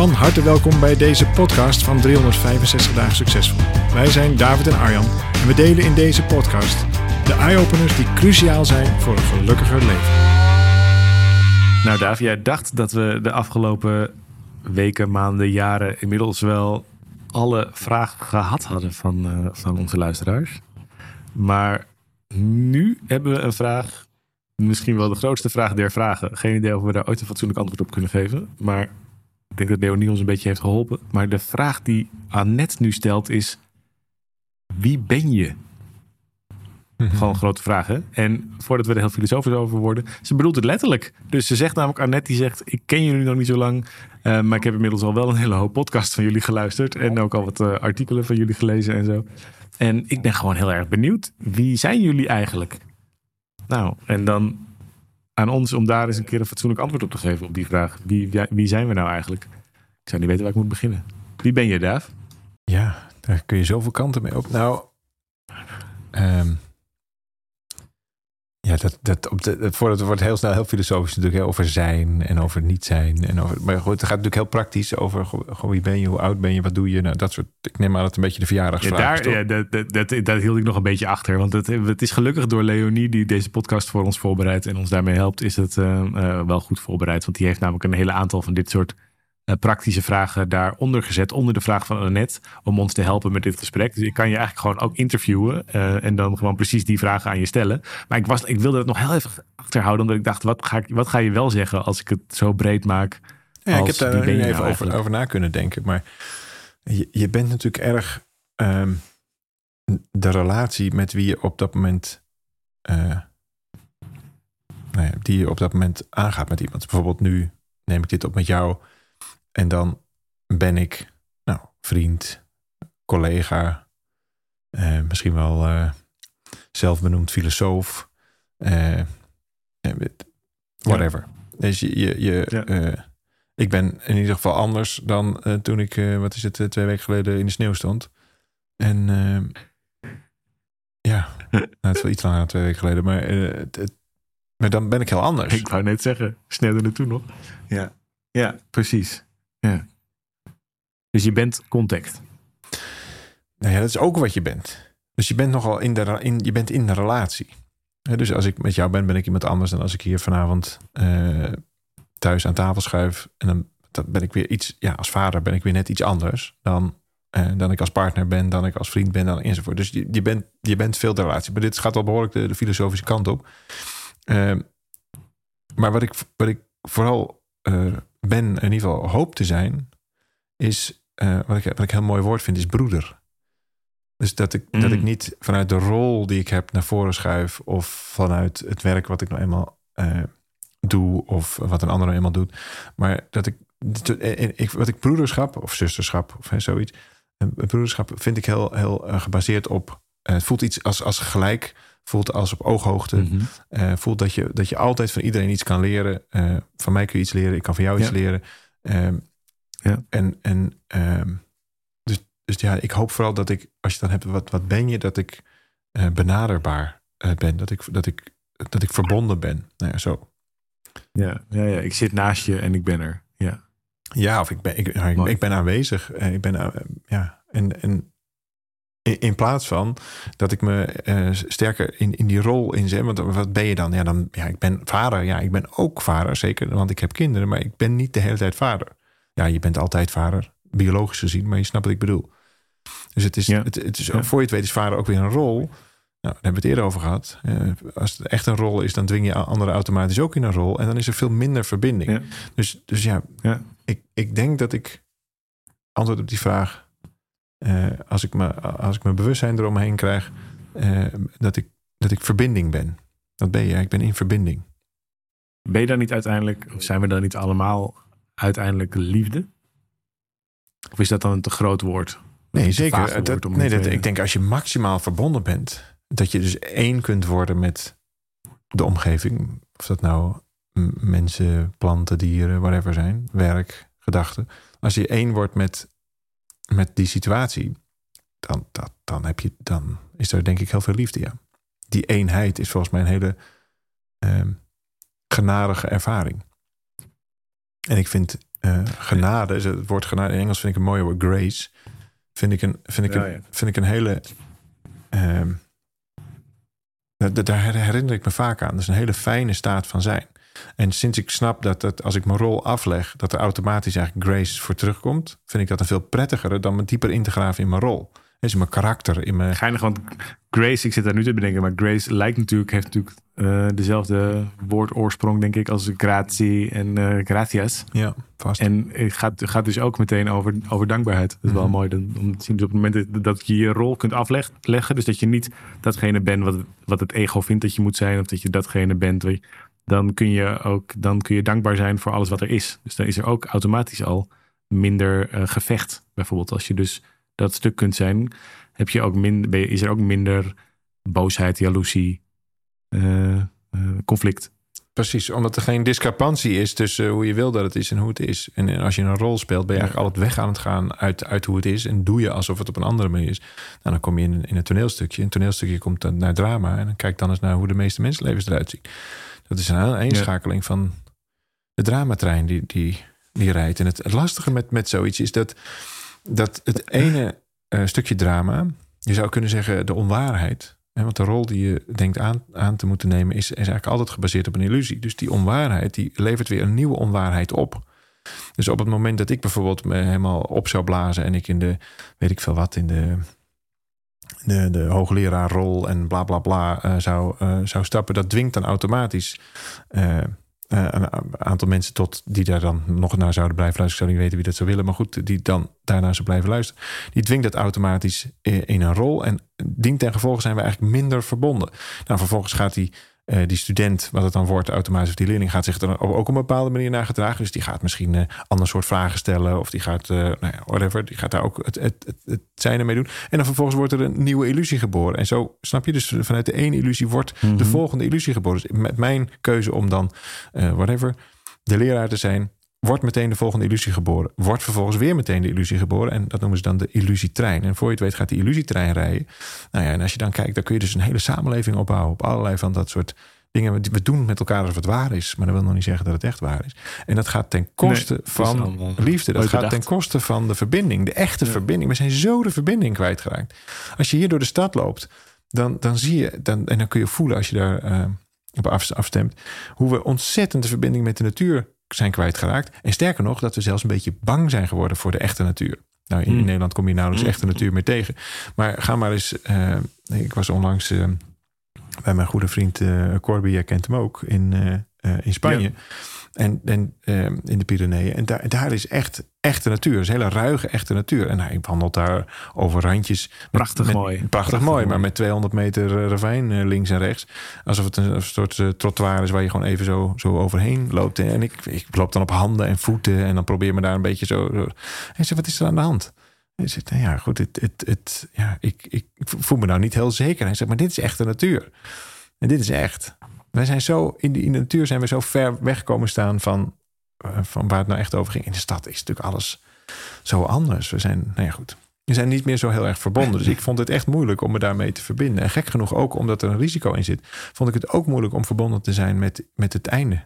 Van harte welkom bij deze podcast van 365 dagen succesvol. Wij zijn David en Arjan en we delen in deze podcast de eye-openers die cruciaal zijn voor een gelukkiger leven. Nou David, jij dacht dat we de afgelopen weken, maanden, jaren inmiddels wel alle vragen gehad hadden van, uh, van onze luisteraars. Maar nu hebben we een vraag, misschien wel de grootste vraag der vragen. Geen idee of we daar ooit een fatsoenlijk antwoord op kunnen geven. Maar ik denk dat Leonie ons een beetje heeft geholpen. Maar de vraag die Annette nu stelt is: wie ben je? Mhm. Gewoon een grote vraag, hè? En voordat we er heel filosofisch over worden, ze bedoelt het letterlijk. Dus ze zegt namelijk, Annette die zegt, ik ken jullie nog niet zo lang, uh, maar ik heb inmiddels al wel een hele hoop podcast van jullie geluisterd en ook al wat uh, artikelen van jullie gelezen en zo. En ik ben gewoon heel erg benieuwd, wie zijn jullie eigenlijk? Nou, en dan aan ons om daar eens een keer een fatsoenlijk antwoord op te geven op die vraag. Wie, wie zijn we nou eigenlijk? Ik zou niet weten waar ik moet beginnen. Wie ben je, Daaf? Ja, daar kun je zoveel kanten mee op. Nou, um, ja, dat, dat, op de, het, het wordt heel snel heel filosofisch natuurlijk. over zijn en over niet zijn. En over, maar goed, het gaat natuurlijk heel praktisch over goh, wie ben je, hoe oud ben je, wat doe je. Nou, dat soort, ik neem aan dat een beetje de verjaardagsvraag ja, daar, ja, dat, dat, dat, dat, hield ik nog een beetje achter. Want het, het is gelukkig door Leonie, die deze podcast voor ons voorbereidt en ons daarmee helpt, is het uh, uh, wel goed voorbereid. Want die heeft namelijk een hele aantal van dit soort eh, praktische vragen daaronder gezet, onder de vraag van Annette, om ons te helpen met dit gesprek. Dus ik kan je eigenlijk gewoon ook interviewen uh, en dan gewoon precies die vragen aan je stellen. Maar ik, was, ik wilde het nog heel even achterhouden, omdat ik dacht, wat ga, ik, wat ga je wel zeggen als ik het zo breed maak? Ja, ik heb daar even nou over, over, na kunnen denken. Maar je, je bent natuurlijk erg um, de relatie met wie je op dat moment. Uh, die je op dat moment aangaat met iemand. Bijvoorbeeld nu neem ik dit op met jou. En dan ben ik, nou, vriend, collega, eh, misschien wel uh, zelfbenoemd filosoof, uh, whatever. Dus je, je, je ik ben in ieder geval anders dan toen ik, wat is het, twee weken geleden in de sneeuw stond. En ja, nou, het is wel iets langer dan twee weken geleden, maar, het, maar dan ben ik heel anders. Ik wou net zeggen, sneeuwde er toen nog. Ja, ja precies. Ja. Dus je bent contact. Nou ja, dat is ook wat je bent. Dus je bent nogal in de, in, je bent in de relatie. Dus als ik met jou ben, ben ik iemand anders dan als ik hier vanavond uh, thuis aan tafel schuif. En dan, dan, ben ik weer iets, ja, als vader ben ik weer net iets anders dan, uh, dan ik als partner ben, dan ik als vriend ben, dan enzovoort. Dus je, je, bent, je bent veel de relatie. Maar dit gaat al behoorlijk de, de filosofische kant op. Uh, maar wat ik, wat ik vooral ben, in ieder geval hoop te zijn, is, uh, wat, ik, wat ik heel mooi woord vind, is broeder. Dus dat ik, dat ik mm. niet vanuit de rol die ik heb naar voren schuif, of vanuit het werk wat ik nou eenmaal uh, doe, of wat een ander nou eenmaal doet, maar dat ik, ik wat ik broederschap of zusterschap of hè, zoiets, broederschap vind ik heel, heel gebaseerd op, het voelt iets als, als gelijk voelt als op ooghoogte. Mm voelt dat je, dat je altijd van iedereen iets kan leren. Uh, van mij kun je iets leren, ik kan van jou iets leren. Uh, ja. En, en ehm, dus, dus ja, ik hoop vooral dat ik, als je dan hebt, wat, wat ben je, dat ik uh, benaderbaar ben. Dat ik, dat, ik, dat ik verbonden ben. Nou ja, zo. Ja, ja, ja, ik zit naast je en ik ben er. Ja, ja of ik ben, ik, ik, ben aanwezig. ik ben, ja, en, en in, plaats van dat ik me uh, sterker in, in die rol inzet. Want wat ben je dan? Ja, dan, ja, ik ben vader. Ja, ik ben ook vader, zeker. Want ik heb kinderen, maar ik ben niet de hele tijd vader. Ja, je bent altijd vader, biologisch gezien, maar je snapt wat ik bedoel. Dus het is, het, het, is voor je het weet is vader ook weer een rol. Nou, daar hebben we het eerder over gehad. Uh, als het echt een rol is, dan dwing je anderen automatisch ook in een rol. En dan is er veel minder verbinding. Dus, dus ja, ja, Ik, ik denk dat ik antwoord op die vraag uh, als, ik me, als ik mijn bewustzijn eromheen krijg, uh, dat, ik, dat ik verbinding ben. Dat ben je, ik ben in verbinding. Ben je dan niet uiteindelijk, of zijn we dan niet allemaal uiteindelijk liefde? Of is dat dan een te groot woord? Nee, zeker. Dat, nee, dat, ik denk als je maximaal verbonden bent, dat je dus één kunt worden met de omgeving. Of dat nou mensen, planten, dieren, whatever zijn, werk, gedachten. Als je één wordt met met die situatie, dan, dat, dan, heb je, dan is er denk ik heel veel liefde. Ja. Die eenheid is volgens mij een hele uh, genadige ervaring. En ik vind eh, genade, het woord genade in Engels vind ik een mooie woord, grace. Vind ik een, vind ik Ja, een, vind ik een hele. ehm, da- da- daar herinner ik me vaak aan. Dat is een hele fijne staat van zijn. En sinds ik snap dat, als ik mijn rol afleg, dat er automatisch eigenlijk grace voor terugkomt, vind ik dat een veel prettigere dan me dieper in te graven in mijn rol. Is in mijn karakter, in mijn. Geinig, want Grace, ik zit daar nu te bedenken, maar Grace lijkt natuurlijk, heeft natuurlijk eh, dezelfde woordoorsprong, denk ik, als gratie en eh gratias. Ja, vast. En het gaat, gaat dus ook meteen over, over dankbaarheid. Dat is wel Mhm. mooi dan- om te zien. Dus op het moment dat- je je rol kunt afleggen, dus dat je niet datgene bent wat, het- wat het ego vindt dat je moet zijn, of dat je datgene bent, dan kun je ook dan kun je dankbaar zijn voor alles wat er is. Dus dan is er ook automatisch al minder eh, gevecht. Bijvoorbeeld als je dus dat stuk kunt zijn, heb je ook min, ben je- is er ook minder boosheid, jaloezie, eh, eh, conflict. Precies, omdat er geen discrepantie is tussen hoe je wil dat het is en hoe het is. En en als je een rol speelt, ben je Ja. eigenlijk altijd weg aan het gaan uit, uit hoe het is. En doe je alsof het op een andere manier is. Nou, dan kom je in, in een toneelstukje. Een toneelstukje komt dan naar drama. En dan kijk dan eens naar hoe de meeste mensenlevens eruit zien. Dat is een eenschakeling van de dramatrein die, die, die rijdt. En het, het lastige met, met zoiets is dat, dat het ene eh, stukje drama, je zou kunnen zeggen de onwaarheid. Hè, want de rol die je denkt aan, aan te moeten nemen is, is eigenlijk altijd gebaseerd op een illusie. Dus die onwaarheid die levert weer een nieuwe onwaarheid op. Dus op het moment dat ik bijvoorbeeld me helemaal op zou blazen en ik in de, weet ik veel wat, in de, de, de hoogleraarrol en bla bla bla eh, zou, eh, zou stappen, dat dwingt dan automatisch eh, een aantal mensen tot die daar dan nog naar zouden blijven luisteren. Ik zou niet weten wie dat zou willen, maar goed, die dan daarna zou blijven luisteren. Die dwingt dat automatisch i- in een rol. En dien ten gevolge zijn we eigenlijk minder verbonden. Nou, vervolgens gaat die, eh, die student, wat het dan wordt, automatisch, of die leerling gaat zich er ook op een bepaalde manier naar gedragen. Dus die gaat misschien een ander soort vragen stellen. Of die gaat, eh, nou ja, whatever, die gaat daar ook het, het, het, het zijne mee doen. En dan vervolgens wordt er een nieuwe illusie geboren. En zo, snap je, dus vanuit de ene illusie wordt de volgende illusie geboren. Dus met mijn keuze om dan, eh, whatever, de leraar te zijn, wordt meteen de volgende illusie geboren. Wordt vervolgens weer meteen de illusie geboren. En dat noemen ze dan de illusietrein. En voor je het weet gaat die illusietrein rijden. Nou ja, en als je dan kijkt, dan kun je dus een hele samenleving opbouwen. Op allerlei van dat soort dingen. We doen met elkaar alsof het waar is. Maar dat wil nog niet zeggen dat het echt waar is. En dat gaat ten koste Nee, van liefde. Dat gaat ten koste van de verbinding. De echte verbinding. We zijn zo de verbinding kwijtgeraakt. Als je hier door de stad loopt, dan, dan zie je... Dan, en dan kun je voelen als je daar eh, op af- afstemt... hoe we ontzettend de verbinding met de natuur zijn kwijtgeraakt. En sterker nog, dat we zelfs een beetje bang zijn geworden voor de echte natuur. Nou, in, in Hmm. Nederland kom je nauwelijks echte natuur meer tegen. Maar ga maar eens... eh, ik was onlangs eh, bij mijn goede vriend eh Corby, jij kent hem ook, in, in Spanje. En, en eh, in de Pyreneeën. En daar, daar is echt echte natuur. Het is hele ruige echte natuur. En hij wandelt daar over randjes. met- Prachtig met- mooi. Prachtig, Prachtig mooi, mooi. maar met 200 meter eh, ravijn eh, links en rechts. Alsof het een, soort eh, trottoir is waar je gewoon even zo, zo overheen loopt. En ik, ik loop dan op handen en voeten. En dan probeer me daar een beetje zo... zo. Hij zegt, wat is er aan de hand? Hij zegt, nou ja, goed, het, het, het, ja, ik, ik voel me nou niet heel zeker. Hij zegt, maar dit is echte natuur. En dit is echt. Wij zijn zo, in de, in de natuur zijn we zo ver wegkomen staan van, eh, van waar het nou echt over ging. In de stad is natuurlijk alles zo anders. We zijn, nou ja, goed. We zijn niet meer zo heel erg verbonden. Dus ik vond het echt moeilijk om me daarmee te verbinden. En gek genoeg ook, omdat er een risico in zit, vond ik het ook moeilijk om verbonden te zijn met, met het einde.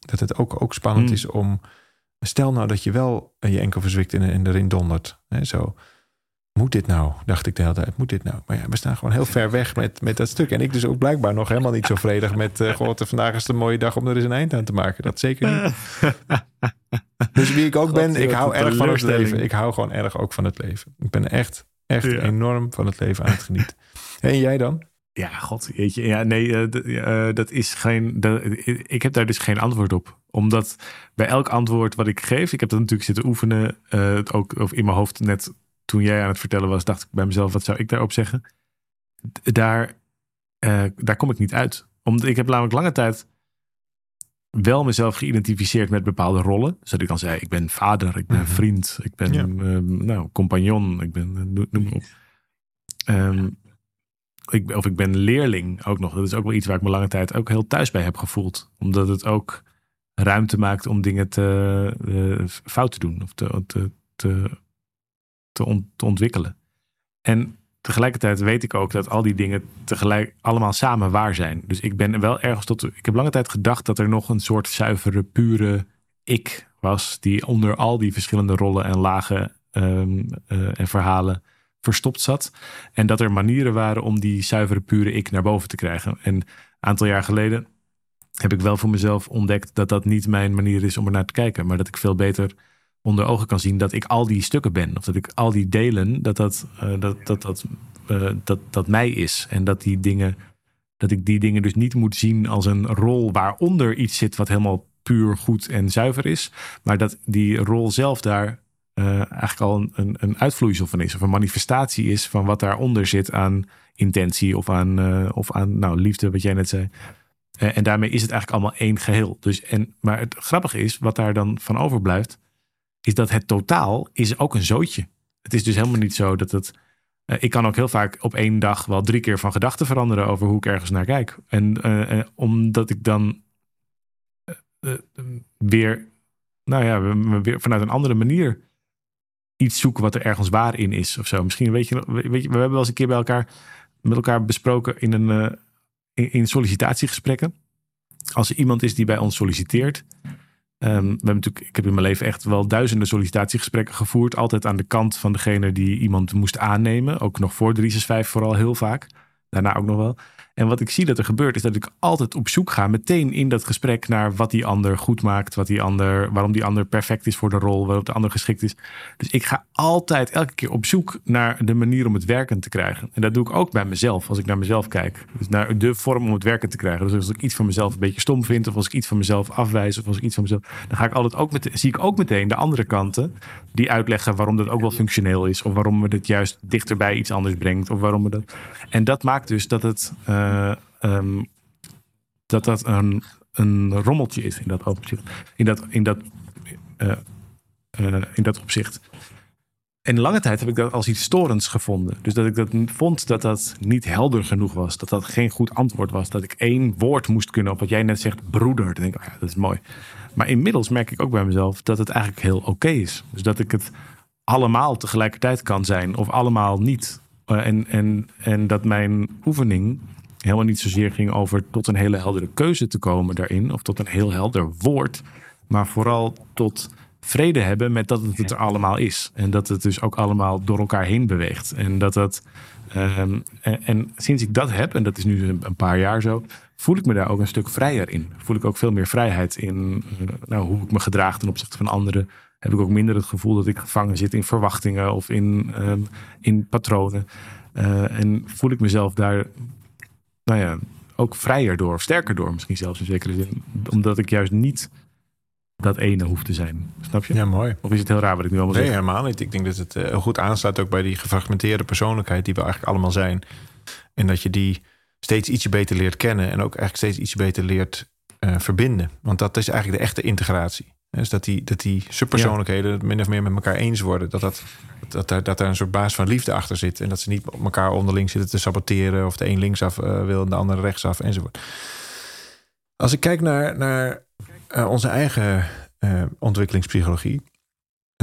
Dat het ook, ook spannend Hmm. is om. Stel nou dat je wel je enkel verzwikt en, en erin dondert. Hè, zo. Moet dit nou? Dacht ik de hele tijd. Moet dit nou? Maar ja, we staan gewoon heel ver weg met, met dat stuk. En ik dus ook blijkbaar nog helemaal niet zo vredig met... eh goh, vandaag is een mooie dag om er eens een eind aan te maken. Dat zeker niet. Dus wie ik ook God, ben, ik hou erg van het leven. Ik hou gewoon erg ook van het leven. Ik ben echt, echt Ja. enorm van het leven aan het genieten. En jij dan? Ja, god, jeetje. Ja, nee, eh, eh, dat is geen. dat- ik heb daar dus geen antwoord op. Omdat bij elk antwoord wat ik geef, ik heb dat natuurlijk zitten oefenen. ook of in mijn hoofd net toen jij aan het vertellen was, dacht ik bij mezelf, wat zou ik daarop zeggen? Daar, eh, daar kom ik niet uit. Omdat ik heb namelijk lange tijd wel mezelf geïdentificeerd met bepaalde rollen. Dus dat ik dan zei, ik ben vader, ik ben Mhm. vriend, ik ben Ja. eh, nou, compagnon, ik ben, eh, noem, op. Ehm, ik, of ik ben leerling ook nog. Dat is ook wel iets waar ik me lange tijd ook heel thuis bij heb gevoeld. Omdat het ook ruimte maakt om dingen te, eh, fout te doen. Of te, te, te, te, on- te ontwikkelen. En tegelijkertijd weet ik ook dat al die dingen tegelijk allemaal samen waar zijn. Dus ik ben wel ergens tot... Ik heb lange tijd gedacht dat er nog een soort zuivere, pure ik was, die onder al die verschillende rollen en lagen ehm, eh, en verhalen verstopt zat. En dat er manieren waren om die zuivere, pure ik naar boven te krijgen. En een aantal jaar geleden heb ik wel voor mezelf ontdekt dat dat niet mijn manier is om er naar te kijken. Maar dat ik veel beter onder ogen kan zien dat ik al die stukken ben. Of dat ik al die delen, dat dat, uh, dat, dat, dat, uh, dat, dat mij is. En dat die dingen, dat ik die dingen dus niet moet zien als een rol waaronder iets zit wat helemaal puur goed en zuiver is. Maar dat die rol zelf daar uh, eigenlijk al een, een, uitvloeisel van is. Of een manifestatie is van wat daaronder zit aan intentie of aan, of aan nou, liefde, wat jij net zei. En daarmee is het eigenlijk allemaal één geheel. Dus, en, maar het grappige is, wat daar dan van overblijft, is dat het totaal is ook een zootje. Het is dus helemaal niet zo dat het. ik kan ook heel vaak op één dag wel drie keer van gedachten veranderen over hoe ik ergens naar kijk. En omdat ik dan weer, nou ja, weer vanuit een andere manier iets zoeken wat er ergens waar in is of zo. Misschien weet je, weet je we hebben wel eens een keer bij elkaar met elkaar besproken in een in, in, sollicitatiegesprekken. Als er iemand is die bij ons solliciteert. Um, we hebben natuurlijk, ik heb in mijn leven echt wel duizenden sollicitatiegesprekken gevoerd. Altijd aan de kant van degene die iemand moest aannemen. Ook nog voor 365 vooral heel vaak. Daarna ook nog wel. En wat ik zie dat er gebeurt, is dat ik altijd op zoek ga, meteen in dat gesprek, naar wat die ander goed maakt, wat die ander, waarom die ander perfect is voor de rol, waarop de ander geschikt is. Dus ik ga altijd elke keer op zoek naar de manier om het werken te krijgen. En dat doe ik ook bij mezelf, als ik naar mezelf kijk. Dus naar de vorm om het werken te krijgen. Dus als ik iets van mezelf een beetje stom vind, of als ik iets van mezelf afwijs, of als ik iets van mezelf. Dan ga ik altijd ook met, zie ik ook meteen de andere kanten die uitleggen waarom dat ook wel functioneel is. Of waarom we het juist dichterbij iets anders brengt. Of waarom we dat. En dat maakt dus dat het. Uh, um, dat dat een, een rommeltje is in dat opzicht. In dat, in dat, uh, uh, in dat opzicht. En lange tijd heb ik dat als iets storends gevonden. Dus dat ik dat vond dat dat niet helder genoeg was. Dat dat geen goed antwoord was. Dat ik één woord moest kunnen op wat jij net zegt, broeder. Dan denk ik, oh ja, dat is mooi. Maar inmiddels merk ik ook bij mezelf dat het eigenlijk heel oké is. Dus dat ik het allemaal tegelijkertijd kan zijn of allemaal niet. En, en, en dat mijn oefening helemaal niet zozeer ging over tot een hele heldere keuze te komen daarin, of tot een heel helder woord, maar vooral tot vrede hebben met dat het er allemaal is. En dat het dus ook allemaal door elkaar heen beweegt. En dat dat. Um, en, sinds ik dat heb, en dat is nu een paar jaar zo, voel ik me daar ook een stuk vrijer in. Voel ik ook veel meer vrijheid in uh, nou, hoe ik me gedraag ten opzichte van anderen. Heb ik ook minder het gevoel dat ik gevangen zit in verwachtingen of in, um, in patronen. Uh, en voel ik mezelf daar nou ja, ook vrijer door, of sterker door misschien zelfs in zekere zin. Omdat ik juist niet dat ene hoeft te zijn. Snap je? Ja, mooi. Of is het heel raar wat ik nu allemaal nee, zeg? Nee, helemaal niet. Ik denk dat het heel goed aansluit ook bij die gefragmenteerde persoonlijkheid die we eigenlijk allemaal zijn. En dat je die steeds ietsje beter leert kennen en ook eigenlijk steeds ietsje beter leert uh, verbinden. Want dat is eigenlijk de echte integratie. Dus dat die, dat die subpersoonlijkheden ja. min of meer met elkaar eens worden. Dat, dat, dat, daar, dat daar een soort baas van liefde achter zit. En dat ze niet op elkaar onderling zitten te saboteren. Of de een linksaf uh, wil en de ander rechtsaf enzovoort. Als ik kijk naar, naar uh, onze eigen uh, ontwikkelingspsychologie.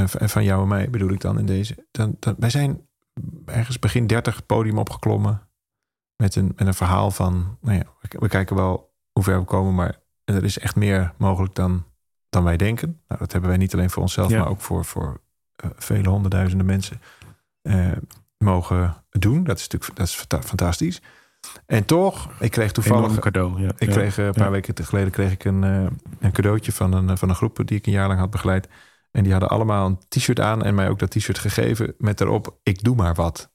van jou en mij bedoel ik dan in deze. Dan, dan, wij zijn ergens begin 30 podium opgeklommen. Met een, met een verhaal van. Nou ja, we kijken wel hoe ver we komen. Maar er is echt meer mogelijk dan dan wij denken. Nou, dat hebben wij niet alleen voor onszelf, ja. maar ook voor, voor uh, vele honderdduizenden mensen uh, mogen doen. Dat is natuurlijk dat is fantastisch. En toch, ik kreeg toevallig een cadeau. Ja. Ik ja. kreeg een paar weken geleden kreeg ik een, uh, een cadeautje van een, van een groep die ik een jaar lang had begeleid. En die hadden allemaal een t-shirt aan en mij ook dat t-shirt gegeven met erop: ik doe maar wat.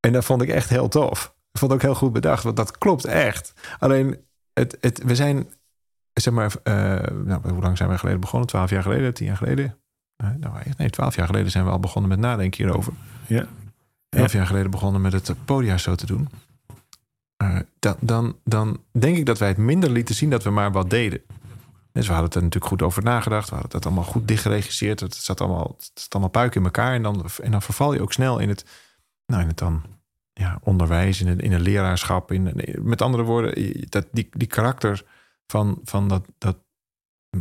En dat vond ik echt heel tof. Ik vond het ook heel goed bedacht, want dat klopt echt. Alleen, het, het, we zijn zeg maar, uh, nou, hoe lang zijn we geleden begonnen? Twaalf jaar geleden, tien jaar geleden? Nou, nee, twaalf jaar geleden zijn we al begonnen met nadenken hierover. Ja. Elf ja. jaar geleden begonnen met het podia zo te doen. Uh, dan, dan, dan denk ik dat wij het minder lieten zien dat we maar wat deden. Dus we hadden er natuurlijk goed over nagedacht. We hadden dat allemaal goed dichtgeregisseerd. Het zat allemaal, het zat allemaal puik in elkaar. En dan, en dan verval je ook snel in het, nou, in het dan, ja, onderwijs, in een, in een leraarschap. In, met andere woorden, dat, die, die karakter van, van dat, dat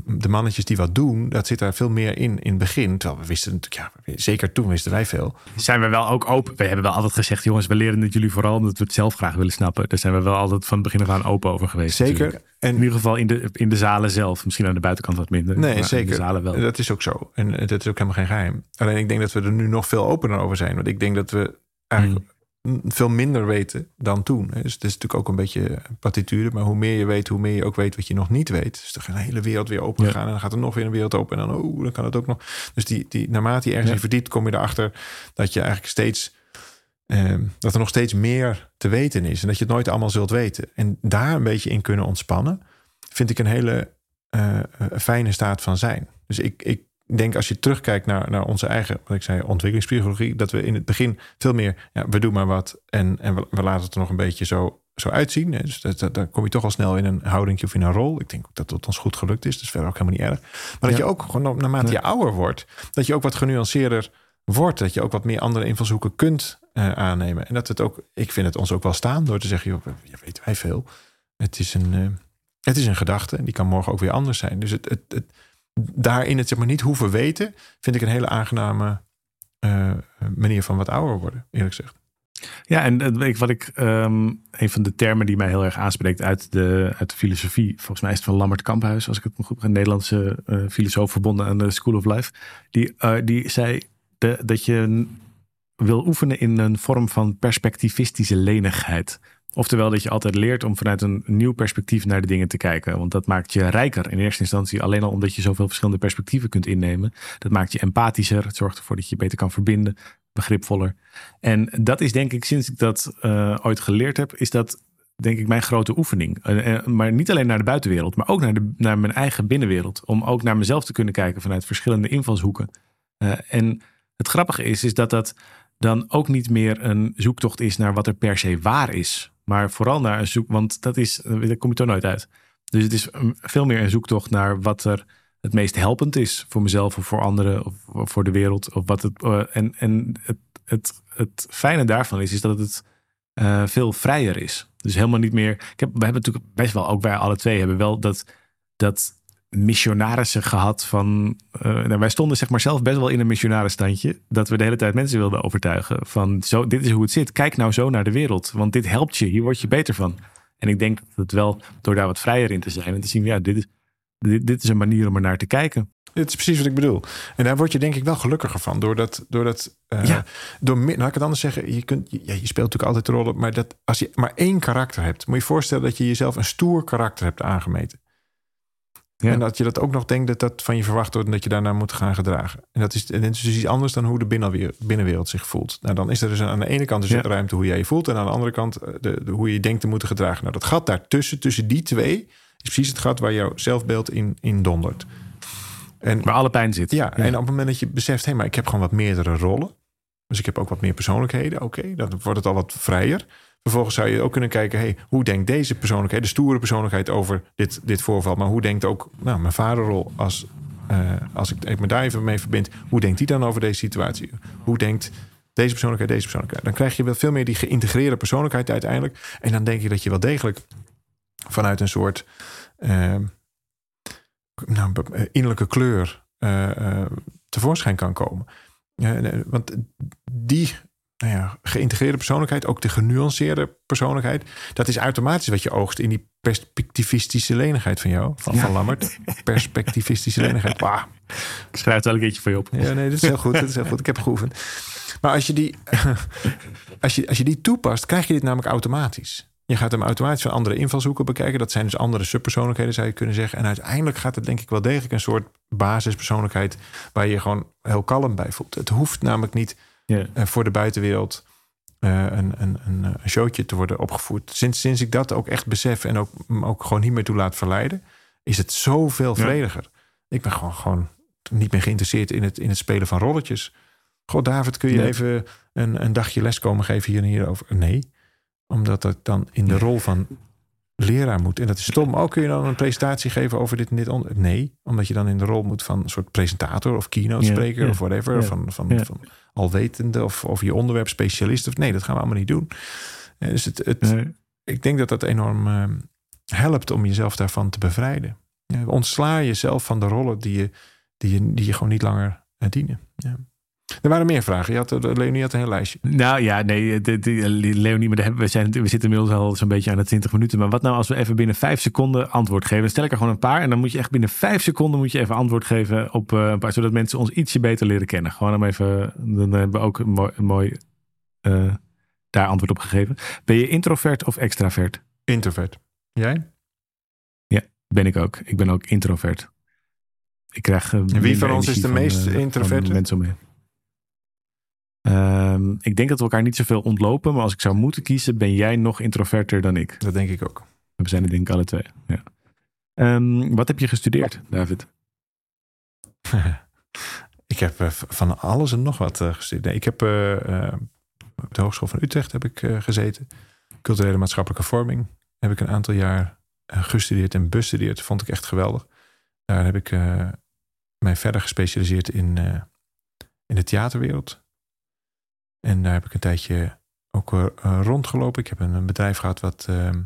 de mannetjes die wat doen, dat zit daar veel meer in in het begin. Terwijl we wisten natuurlijk, ja, zeker toen wisten wij veel. Zijn we wel ook open? We hebben wel altijd gezegd, jongens, we leren het jullie vooral omdat we het zelf graag willen snappen. Daar zijn we wel altijd van het begin af aan open over geweest. Zeker. natuurlijk. En in ieder geval in de, in de zalen zelf. Misschien aan de buitenkant wat minder. Nee, zeker. In de zalen wel. Dat is ook zo. En dat is ook helemaal geen geheim. Alleen ik denk dat we er nu nog veel opener over zijn. Want ik denk dat we eigenlijk veel minder weten dan toen. Dus het is natuurlijk ook een beetje partituur. Maar hoe meer je weet, hoe meer je ook weet wat je nog niet weet. Dus dan gaat een hele wereld weer open Ja. gaan. En dan gaat er nog weer een wereld open. En dan, oh, dan kan het ook nog. Dus die, die, naarmate je ergens Ja. in verdiept, kom je erachter dat je eigenlijk steeds. eh, dat er nog steeds meer te weten is. En dat je het nooit allemaal zult weten. En daar een beetje in kunnen ontspannen. Vind ik een hele eh, eh, fijne staat van zijn. Dus ik, ik denk als je terugkijkt naar, naar onze eigen, wat ik zei, ontwikkelingspsychologie, dat we in het begin veel meer, ja, we doen maar wat en, en we, we laten het er nog een beetje zo, zo uitzien. Hè. Dus dat, dat, dan kom je toch al snel in een houding of in een rol. Ik denk ook dat het ons goed gelukt is, dus verder ook helemaal niet erg. Maar dat je ook gewoon naarmate je ouder wordt, dat je ook wat genuanceerder wordt, dat je ook wat meer andere invalshoeken kunt eh, aannemen. En dat het ook, ik vind het ons ook wel staan door te zeggen, joh, ja, weten wij veel. Het is een, eh, het is een gedachte en die kan morgen ook weer anders zijn. Dus het, het, het, daarin het zeg maar niet hoeven weten, vind ik een hele aangename eh, manier van wat ouder worden, eerlijk gezegd. Ja, en wat ik, ehm, een van de termen die mij heel erg aanspreekt uit de, uit de filosofie, volgens mij is het van Lammert Kamphuis, als ik het me goed een Nederlandse eh, filosoof verbonden aan de School of Life. Die, eh, die zei dat je wil oefenen in een vorm van perspectivistische lenigheid. Oftewel dat je altijd leert om vanuit een nieuw perspectief naar de dingen te kijken. Want dat maakt je rijker in eerste instantie. Alleen al omdat je zoveel verschillende perspectieven kunt innemen. Dat maakt je empathischer. Het zorgt ervoor dat je beter kan verbinden. Begripvoller. En dat is denk ik, sinds ik dat eh, ooit geleerd heb, is dat denk ik mijn grote oefening. Maar niet alleen naar de buitenwereld, maar ook naar, de, naar mijn eigen binnenwereld. Om ook naar mezelf te kunnen kijken vanuit verschillende invalshoeken. Eh, en het grappige is, is dat dat dan ook niet meer een zoektocht is naar wat er per se waar is. Maar vooral naar een zoek, want dat is, daar kom je toch nooit uit. Dus het is veel meer een zoektocht naar wat er het meest helpend is voor mezelf of voor anderen of voor de wereld. Of wat het, eh, en en het, het, het fijne daarvan is, is dat het eh, veel vrijer is. Dus helemaal niet meer. Ik heb, we hebben natuurlijk best wel, ook wij alle twee hebben wel dat, dat missionarissen gehad van. eh, nou, wij stonden zeg maar zelf best wel in een missionarenstandje. Dat we de hele tijd mensen wilden overtuigen van zo, dit is hoe het zit. Kijk nou zo naar de wereld. Want dit helpt je. Hier word je beter van. En ik denk dat het wel door daar wat vrijer in te zijn en te zien, ja, dit is, dit, dit is een manier om er naar te kijken. Dit is precies wat ik bedoel. En daar word je denk ik wel gelukkiger van. Doordat, doordat eh, Ja. door, laat ik het anders zeggen. Je, kunt, ja, je speelt natuurlijk altijd rollen. Maar dat, als je maar één karakter hebt. Moet je je voorstellen dat je jezelf een stoer karakter hebt aangemeten. Ja. En dat je dat ook nog denkt dat dat van je verwacht wordt. En dat je daarnaar moet gaan gedragen. En dat is, en dat is dus iets anders dan hoe de binnenwereld, binnenwereld zich voelt. Nou, dan is er dus aan de ene kant dus Ja. ruimte hoe jij je voelt. En aan de andere kant eh, de, de- hoe je je denkt te moeten gedragen. Nou, dat gat daartussen, tussen die twee. Is precies het gat waar jouw zelfbeeld in, in dondert. En Waar alle pijn zit. ja, en op het moment dat je beseft, hé, maar ik heb gewoon wat meerdere rollen. Dus ik heb ook wat meer persoonlijkheden. Oké, dan wordt het al wat vrijer. Vervolgens zou je ook kunnen kijken, hey, hoe denkt deze persoonlijkheid, de stoere persoonlijkheid over dit, dit voorval, maar hoe denkt ook nou, mijn vaderrol als, eh, als ik, me daar even mee verbind, hoe denkt die dan over deze situatie? Hoe denkt deze persoonlijkheid, deze persoonlijkheid? Dan krijg je wel veel meer die geïntegreerde persoonlijkheid uiteindelijk. En dan denk je dat je wel degelijk vanuit een soort eh, nou, eh, innerlijke kleur eh, tevoorschijn kan komen. Want die nou ja, geïntegreerde persoonlijkheid, ook de genuanceerde persoonlijkheid, dat is automatisch wat je oogst in die perspectivistische lenigheid van jou, van, van Lammert. Perspectivistische lenigheid. Wauw. Ik schrijf het wel een keertje voor je op. Ja, nee, dat is heel goed. Dat is heel goed. Ik heb geoefend. Maar als je die, als je, als je die toepast, krijg je dit namelijk automatisch. Je gaat hem automatisch van andere invalshoeken bekijken. Dat zijn dus andere subpersoonlijkheden, zou je kunnen zeggen. En uiteindelijk gaat het denk ik wel degelijk een soort basispersoonlijkheid... waar je je gewoon heel kalm bij voelt. Het hoeft namelijk niet Eh, voor de buitenwereld eh, een, een, een, een showtje te worden opgevoerd. Sinds, sinds ik dat ook echt besef en ook, ook gewoon niet meer toe laat verleiden... is het zoveel Ja. vrediger. Ik ben gewoon, gewoon niet meer geïnteresseerd in het, in het spelen van rolletjes. Goh, David, kun je even een, een dagje les komen geven hier en hierover? Nee, omdat ik dan in de rol van leraar moet. En dat is stom. Ook kun je dan een presentatie geven over dit en dit? onder- Nee, omdat je dan in de rol moet van een soort presentator of keynote spreker ja, of whatever. ja, Van, van, ja. van alwetende of, of je onderwerp specialist. Of, nee, dat gaan we allemaal niet doen. Eh, Dus het, het, Nee. ik denk dat dat enorm eh, helpt om jezelf daarvan te bevrijden. Ontsla jezelf van de rollen die je, die je, die je gewoon niet langer eh, dienen. Ja. Er waren meer vragen. Je had, eh, Leonie had een heel lijstje. Nou ja, nee, de, de, Leonie, maar de, hebben- we, zijn, we zitten inmiddels al zo'n beetje aan de 20 minuten. Maar wat nou als we even binnen vijf seconden antwoord geven? Dan stel ik er gewoon een paar. En dan moet je echt binnen vijf seconden moet je even antwoord geven op eh, een paar. Zodat mensen ons ietsje beter leren kennen. Gewoon om even, dan hebben we ook een mooi, een mooi eh, daar antwoord op gegeven. Ben je introvert of extravert? Introvert. Jij? Ben ik ook. Ik ben ook introvert. Ik krijg. eh, wie van ons is de meest eh, introverte? Mensen om me Ehm, ik denk dat we elkaar niet zoveel ontlopen, maar als ik zou moeten kiezen, ben jij nog introverter dan ik. Dat denk ik ook. We zijn het denk ik alle twee. Ja. Ehm, wat heb je gestudeerd, David? ik heb eh, van alles en nog wat eh, gestudeerd. Nee, ik heb eh, op de Hogeschool van Utrecht heb ik gezeten. Culturele maatschappelijke vorming heb ik een aantal jaar gestudeerd en bestudeerd. Vond ik echt geweldig. Daar heb ik mij verder gespecialiseerd in, in de theaterwereld. En daar heb ik een tijdje ook eh, eh, rondgelopen. Ik heb een, bedrijf gehad wat, ehm,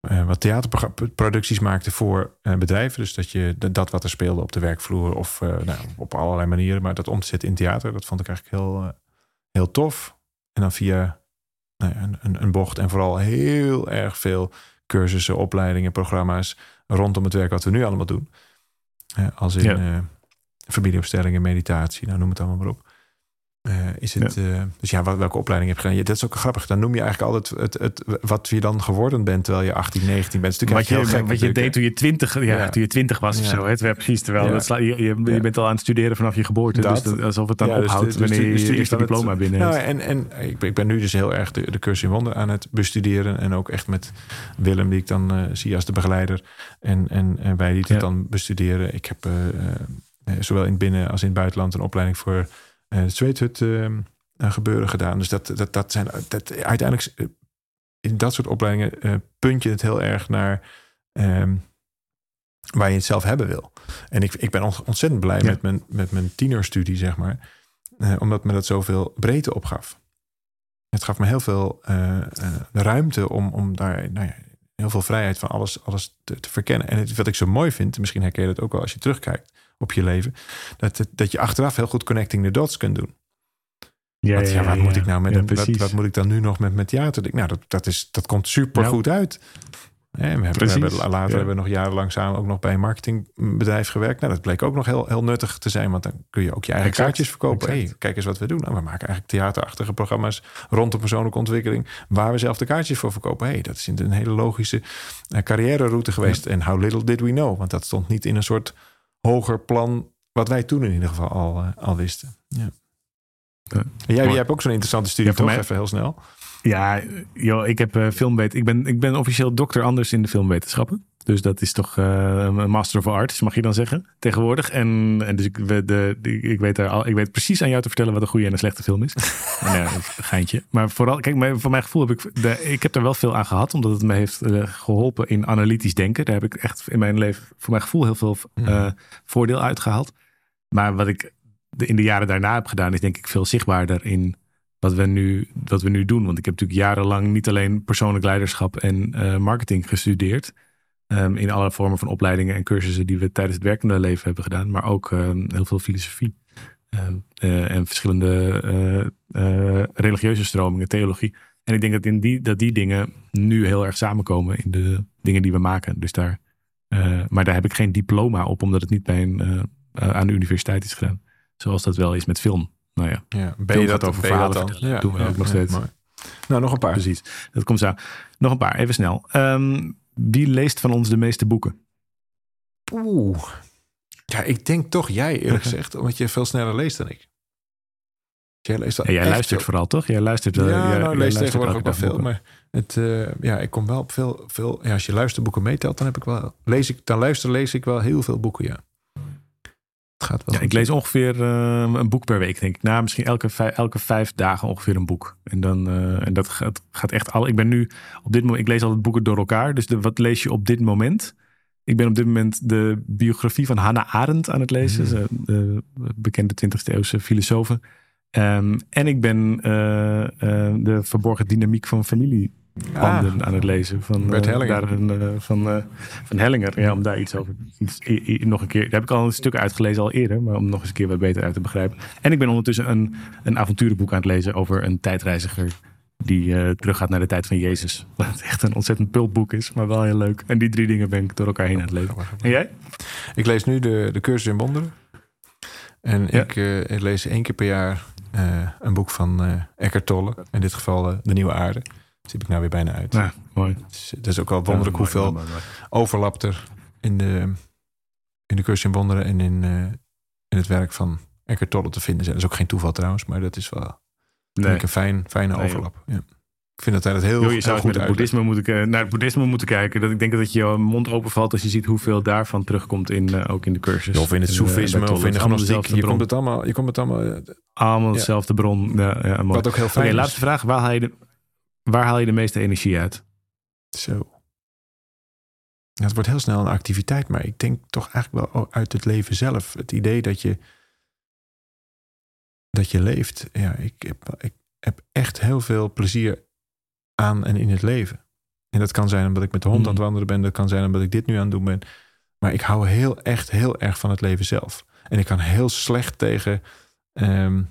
eh, wat theaterproducties maakte voor bedrijven. Dus dat je dat- wat er speelde op de werkvloer of nou, op allerlei manieren, maar dat om te zetten in theater, dat vond ik eigenlijk heel, heel tof. En dan via nou ja, een, een, een bocht en vooral heel erg veel cursussen, opleidingen, programma's rondom het werk wat we nu allemaal doen. Als in Ja. eh, familieopstellingen, meditatie, nou noem het allemaal maar op. Eh, is het, eh, dus ja, wat, welke opleiding heb je gedaan? Ja, dat is ook grappig. Dan noem je eigenlijk altijd het, het, het, wat je dan geworden bent terwijl je 18, 19 bent. Dat is Wat natuurlijk je, heel gek wat je deed toen je 20, ja, Ja. toen je 20 was of zo. Hè? Ja, precies. Terwijl dat sla- je, je, bent al aan het studeren vanaf je geboorte. Dat. Dus dat- alsof het dan dus ophoudt dus de- wanneer je je eerste diploma binnen Nou, hebt. en, en ik, ben- ik ben nu dus heel erg de, de cursus in wonder aan het bestuderen. En ook echt met Willem, die ik dan eh, zie als de begeleider. En, en, en wij die het dan bestuderen. Ik heb zowel in het binnen- als in het buitenland een opleiding voor het zweethut eh, eh, gebeuren gedaan. Dus dat, dat, dat zijn dat, uiteindelijk eh, in dat soort opleidingen punt je het heel erg naar ehm, waar je het zelf hebben wil. En ik, ik ben ont- ontzettend blij Ja. met, mijn, met mijn tienerstudie, zeg maar. Omdat me dat zoveel breedte opgaf. Het gaf me heel veel ruimte om, om daar nou ja, heel veel vrijheid van alles, alles te, te verkennen. En het, wat ik zo mooi vind, misschien herken je dat ook wel als je terugkijkt op je leven, dat, dat je achteraf heel goed connecting the dots kunt doen. Ja, Want ja, wat moet ik nou met een, wat, wat moet ik dan nu nog met, met theater? Nou, dat, dat, is, dat komt super goed uit. We hebben, we Precies, hebben, later hebben we nog jarenlang samen ook nog bij een marketingbedrijf gewerkt. Nou, dat bleek ook nog heel, heel nuttig te zijn, want dan kun je ook je eigen Exact, kaartjes verkopen. Hey, kijk eens wat we doen. Nou, we maken eigenlijk theaterachtige programma's rondom persoonlijke ontwikkeling, waar we zelf de kaartjes voor verkopen. Hey, dat is een hele logische eh, carrière route geweest. En how little did we know, want dat stond niet in een soort hoger plan, wat wij toen in ieder geval al, eh, al wisten. Ja. Ja. Jij, jij hebt ook zo'n interessante studie, Ja, voor toch? mij- Even heel snel. Ja, joh, ik heb eh filmwet. Ik ben, ik ben officieel dokter anders in de filmwetenschappen. Dus dat is toch eh, een Master of Arts, mag je dan zeggen, tegenwoordig. En, en dus ik, we- de, ik, weet daar al, ik weet precies aan jou te vertellen wat een goede en een slechte film is. En, een geintje. Maar vooral, kijk, maar voor mijn gevoel heb ik, de, ik heb er wel veel aan gehad, omdat het me heeft eh, geholpen in analytisch denken. Daar heb ik echt in mijn leven, voor mijn gevoel, heel veel eh, Mhm. voordeel uitgehaald. Maar wat ik de- in de jaren daarna heb gedaan, is denk ik veel zichtbaarder in wat we nu, wat we nu doen. Want ik heb natuurlijk jarenlang niet alleen persoonlijk leiderschap en marketing gestudeerd. Ehm, in alle vormen van opleidingen en cursussen die we tijdens het werkende leven hebben gedaan. Maar ook ehm, heel veel filosofie. ehm, eh, en verschillende eh, eh, religieuze stromingen, theologie. En ik denk dat, in die, dat die dingen nu heel erg samenkomen in de dingen die we maken. Dus daar, maar daar heb ik geen diploma op, omdat het niet bij een, aan de universiteit is gedaan. Zoals dat wel is met film. Nou ja, Ja, ben je dat over ben dat verhalen dan? vertellen. Doen we ook nog steeds. mooi. Nou, nog een paar. precies. Dat komt zo. Nog een paar, even snel. Ehm, wie leest van ons de meeste boeken? Oeh. Ja, ik denk toch jij eerlijk gezegd, omdat je veel sneller leest dan ik. Jij leest jij luistert veel- vooral, toch? Jij luistert wel. Ja, nou, jij ik lees luistert tegenwoordig ook wel veel. Maar het, eh, ja, ik kom wel op veel, veel. Ja, als je luisterboeken meetelt, dan heb ik wel. Lees ik, dan luister, lees ik wel heel veel boeken, ja. Het gaat wel. Ja, ik lees ongeveer eh, een boek per week, denk ik. Nou, misschien elke vijf, elke vijf dagen ongeveer een boek. En, dan, eh, en dat gaat, gaat echt al. Ik ben nu op dit moment. Ik lees altijd boeken door elkaar. Dus de, wat lees je op dit moment? Ik ben op dit moment de biografie van Hannah Arendt aan het lezen. Ze, De bekende 20e eeuwse filosoof. Ehm, en ik ben eh, de verborgen dynamiek van familie banden aan het lezen. Van, Bert eh, Hellinger. daar een, eh, van, eh, van Hellinger. Ja, om daar iets over iets, i- i- nog een keer. Daar heb ik al een stuk uitgelezen al eerder. Maar om nog eens een keer wat beter uit te begrijpen. En ik ben ondertussen een, een avonturenboek aan het lezen over een tijdreiziger. Die eh, teruggaat naar de tijd van Jezus. Wat echt een ontzettend pulpboek is, maar wel heel leuk. En die drie dingen ben ik door elkaar heen aan het lezen. En jij? Ik lees nu de, de cursus in wonderen. En Ja. ik, ik lees één keer per jaar een boek van Eckhart Tolle. In dit geval De Nieuwe Aarde. Heb ik nou weer bijna uit. Nou, mooi. Dus Het is ook wel wonderlijk Ja, mooi, hoeveel mooi, mooi, overlap er in de, in de cursus in wonderen en in, eh, in het werk van Eckhart Tolle te vinden zijn. Dat is ook geen toeval trouwens, maar dat is wel Nee. een fijn, fijne Nee, overlap. Ja. Ik vind dat hij het heel, je heel zou goed met het boeddhisme moeten, naar het boeddhisme moeten kijken. Dat ik denk dat je je mond openvalt als je ziet hoeveel daarvan terugkomt in, eh, ook in de cursus. Ja, Of in het eh, soefisme of in de gnostiek. Je komt het allemaal, je komt het allemaal eh, Allemaal Ja. dezelfde bron. Ja, ja, wat ook heel fijn is. laatste vraag. Waar haal, je de, waar haal je de meeste energie uit? Zo. Het wordt heel snel een activiteit, maar ik denk toch eigenlijk wel uit het leven zelf. Het idee dat je, dat je leeft. Ja, ik heb, ik heb echt heel veel plezier aan en in het leven. En dat kan zijn omdat ik met de hond Mm. aan het wandelen ben. Dat kan zijn omdat ik dit nu aan het doen ben. Maar ik hou heel echt heel erg van het leven zelf. En ik kan heel slecht tegen ehm,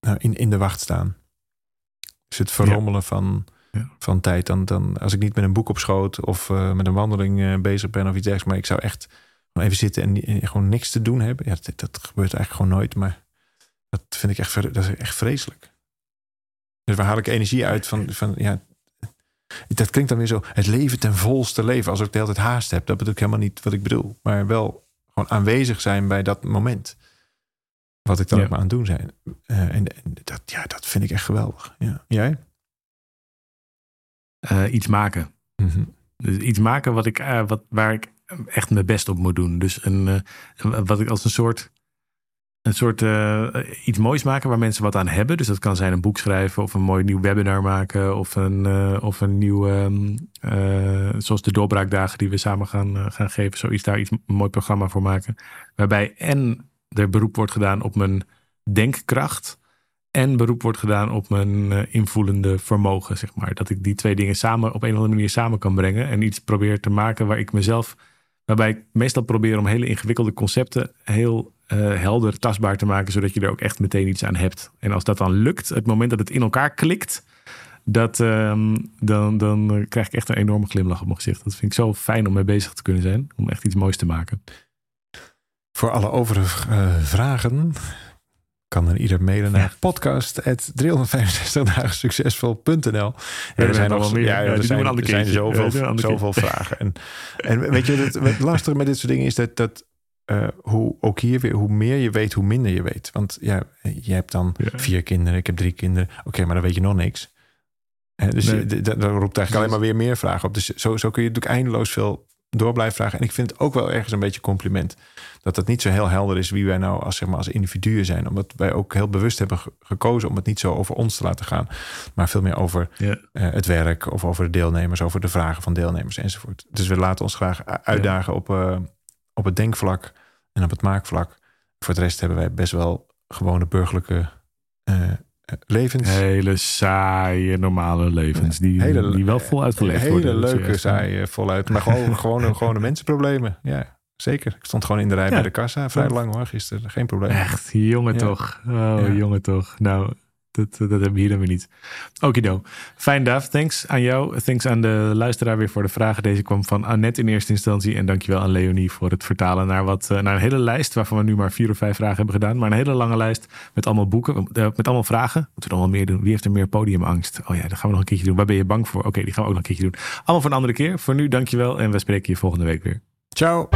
nou, in, in de wacht staan. Dus het verrommelen van, Ja. van tijd. Dan, dan, als ik niet met een boek op schoot of eh, met een wandeling eh, bezig ben of iets dergelijks. Maar ik zou echt even zitten en, en gewoon niks te doen hebben. Ja, dat, dat gebeurt eigenlijk gewoon nooit. Maar dat vind ik echt, dat is echt vreselijk. Dus waar haal ik energie uit van, van ja, dat klinkt dan weer zo, het leven ten volste leven. Als ik de hele tijd haast heb, dat bedoel ik helemaal niet wat ik bedoel. Maar wel gewoon aanwezig zijn bij dat moment. Wat ik dan Ja. ook maar aan het doen zijn. Eh, en en dat, ja, dat vind ik echt geweldig. Ja. Jij? Eh, iets maken. Mhm. Dus iets maken wat ik, eh, wat, waar ik echt mijn best op moet doen. Dus een, wat ik als een soort, een soort iets moois maken waar mensen wat aan hebben. Dus dat kan zijn een boek schrijven of een mooi nieuw webinar maken. Of een, eh, of een nieuw, ehm, eh, zoals de doorbraakdagen die we samen gaan, gaan geven. Zoiets daar iets, een mooi programma voor maken. Waarbij en er beroep wordt gedaan op mijn denkkracht. En beroep wordt gedaan op mijn eh, invoelende vermogen, zeg maar. Dat ik die twee dingen samen op een of andere manier samen kan brengen. En iets probeer te maken waar ik mezelf. Waarbij ik meestal probeer om hele ingewikkelde concepten heel eh, helder tastbaar te maken. Zodat je er ook echt meteen iets aan hebt. En als dat dan lukt, het moment dat het in elkaar klikt. Dat, ehm, dan, dan eh, krijg ik echt een enorme glimlach op mijn gezicht. Dat vind ik zo fijn om mee bezig te kunnen zijn. Om echt iets moois te maken. Voor alle overige eh, vragen kan er ieder mailen naar podcast.365dagensuccesvol.nl. Ja, er zijn meer. Ja, Ja, er zijn, een ander er zijn zoveel, vragen. En, en weet je, het, het lastige met dit soort dingen is dat, dat eh, hoe ook hier weer, hoe meer je weet, hoe minder je weet. Want ja, je hebt dan vier kinderen, ik heb drie kinderen. Oké, maar dan weet je nog niks. Dus Nee. je- dat roept eigenlijk alleen maar weer meer vragen op. Dus zo, zo kun je natuurlijk eindeloos veel door blijven vragen. En ik vind het ook wel ergens een beetje compliment. Dat het niet zo heel helder is wie wij nou als, zeg maar, als individuen zijn. Omdat wij ook heel bewust hebben ge- gekozen om het niet zo over ons te laten gaan. Maar veel meer over eh, het werk of over de deelnemers, over de vragen van deelnemers enzovoort. Dus we laten ons graag uitdagen op, eh, op het denkvlak en op het maakvlak. Voor de rest hebben wij best wel gewone burgerlijke eh, levens. Hele saaie, normale levens. Die, Hele- die wel vol uitgelegd Hele worden. Is leuke, juist, ja. saai, eh, voluit. Maar gewoon gewone, gewone mensenproblemen. Ja, zeker. Ik stond gewoon in de rij Ja. bij de kassa. Vrij lang hoor, gisteren. Geen probleem. Echt, jongen Ja. toch. Oh, Ja. jongen toch. Nou, dat, dat hebben we hier dan weer niet. Okido. Fijn, Daaf. Thanks aan jou. Thanks aan de luisteraar weer voor de vragen. Deze kwam van Annette in eerste instantie. En dankjewel aan Leonie voor het vertalen naar, wat, eh, naar een hele lijst. Waarvan we nu maar vier of vijf vragen hebben gedaan. Maar een hele lange lijst met allemaal boeken. eh, Met allemaal vragen. Moeten we nog wel meer doen? Wie heeft er meer podiumangst? Oh ja, dat gaan we nog een keertje doen. Waar ben je bang voor? Oké, die gaan we ook nog een keertje doen. Allemaal voor een andere keer. Voor nu, dankjewel. En we spreken je volgende week weer. Ciao.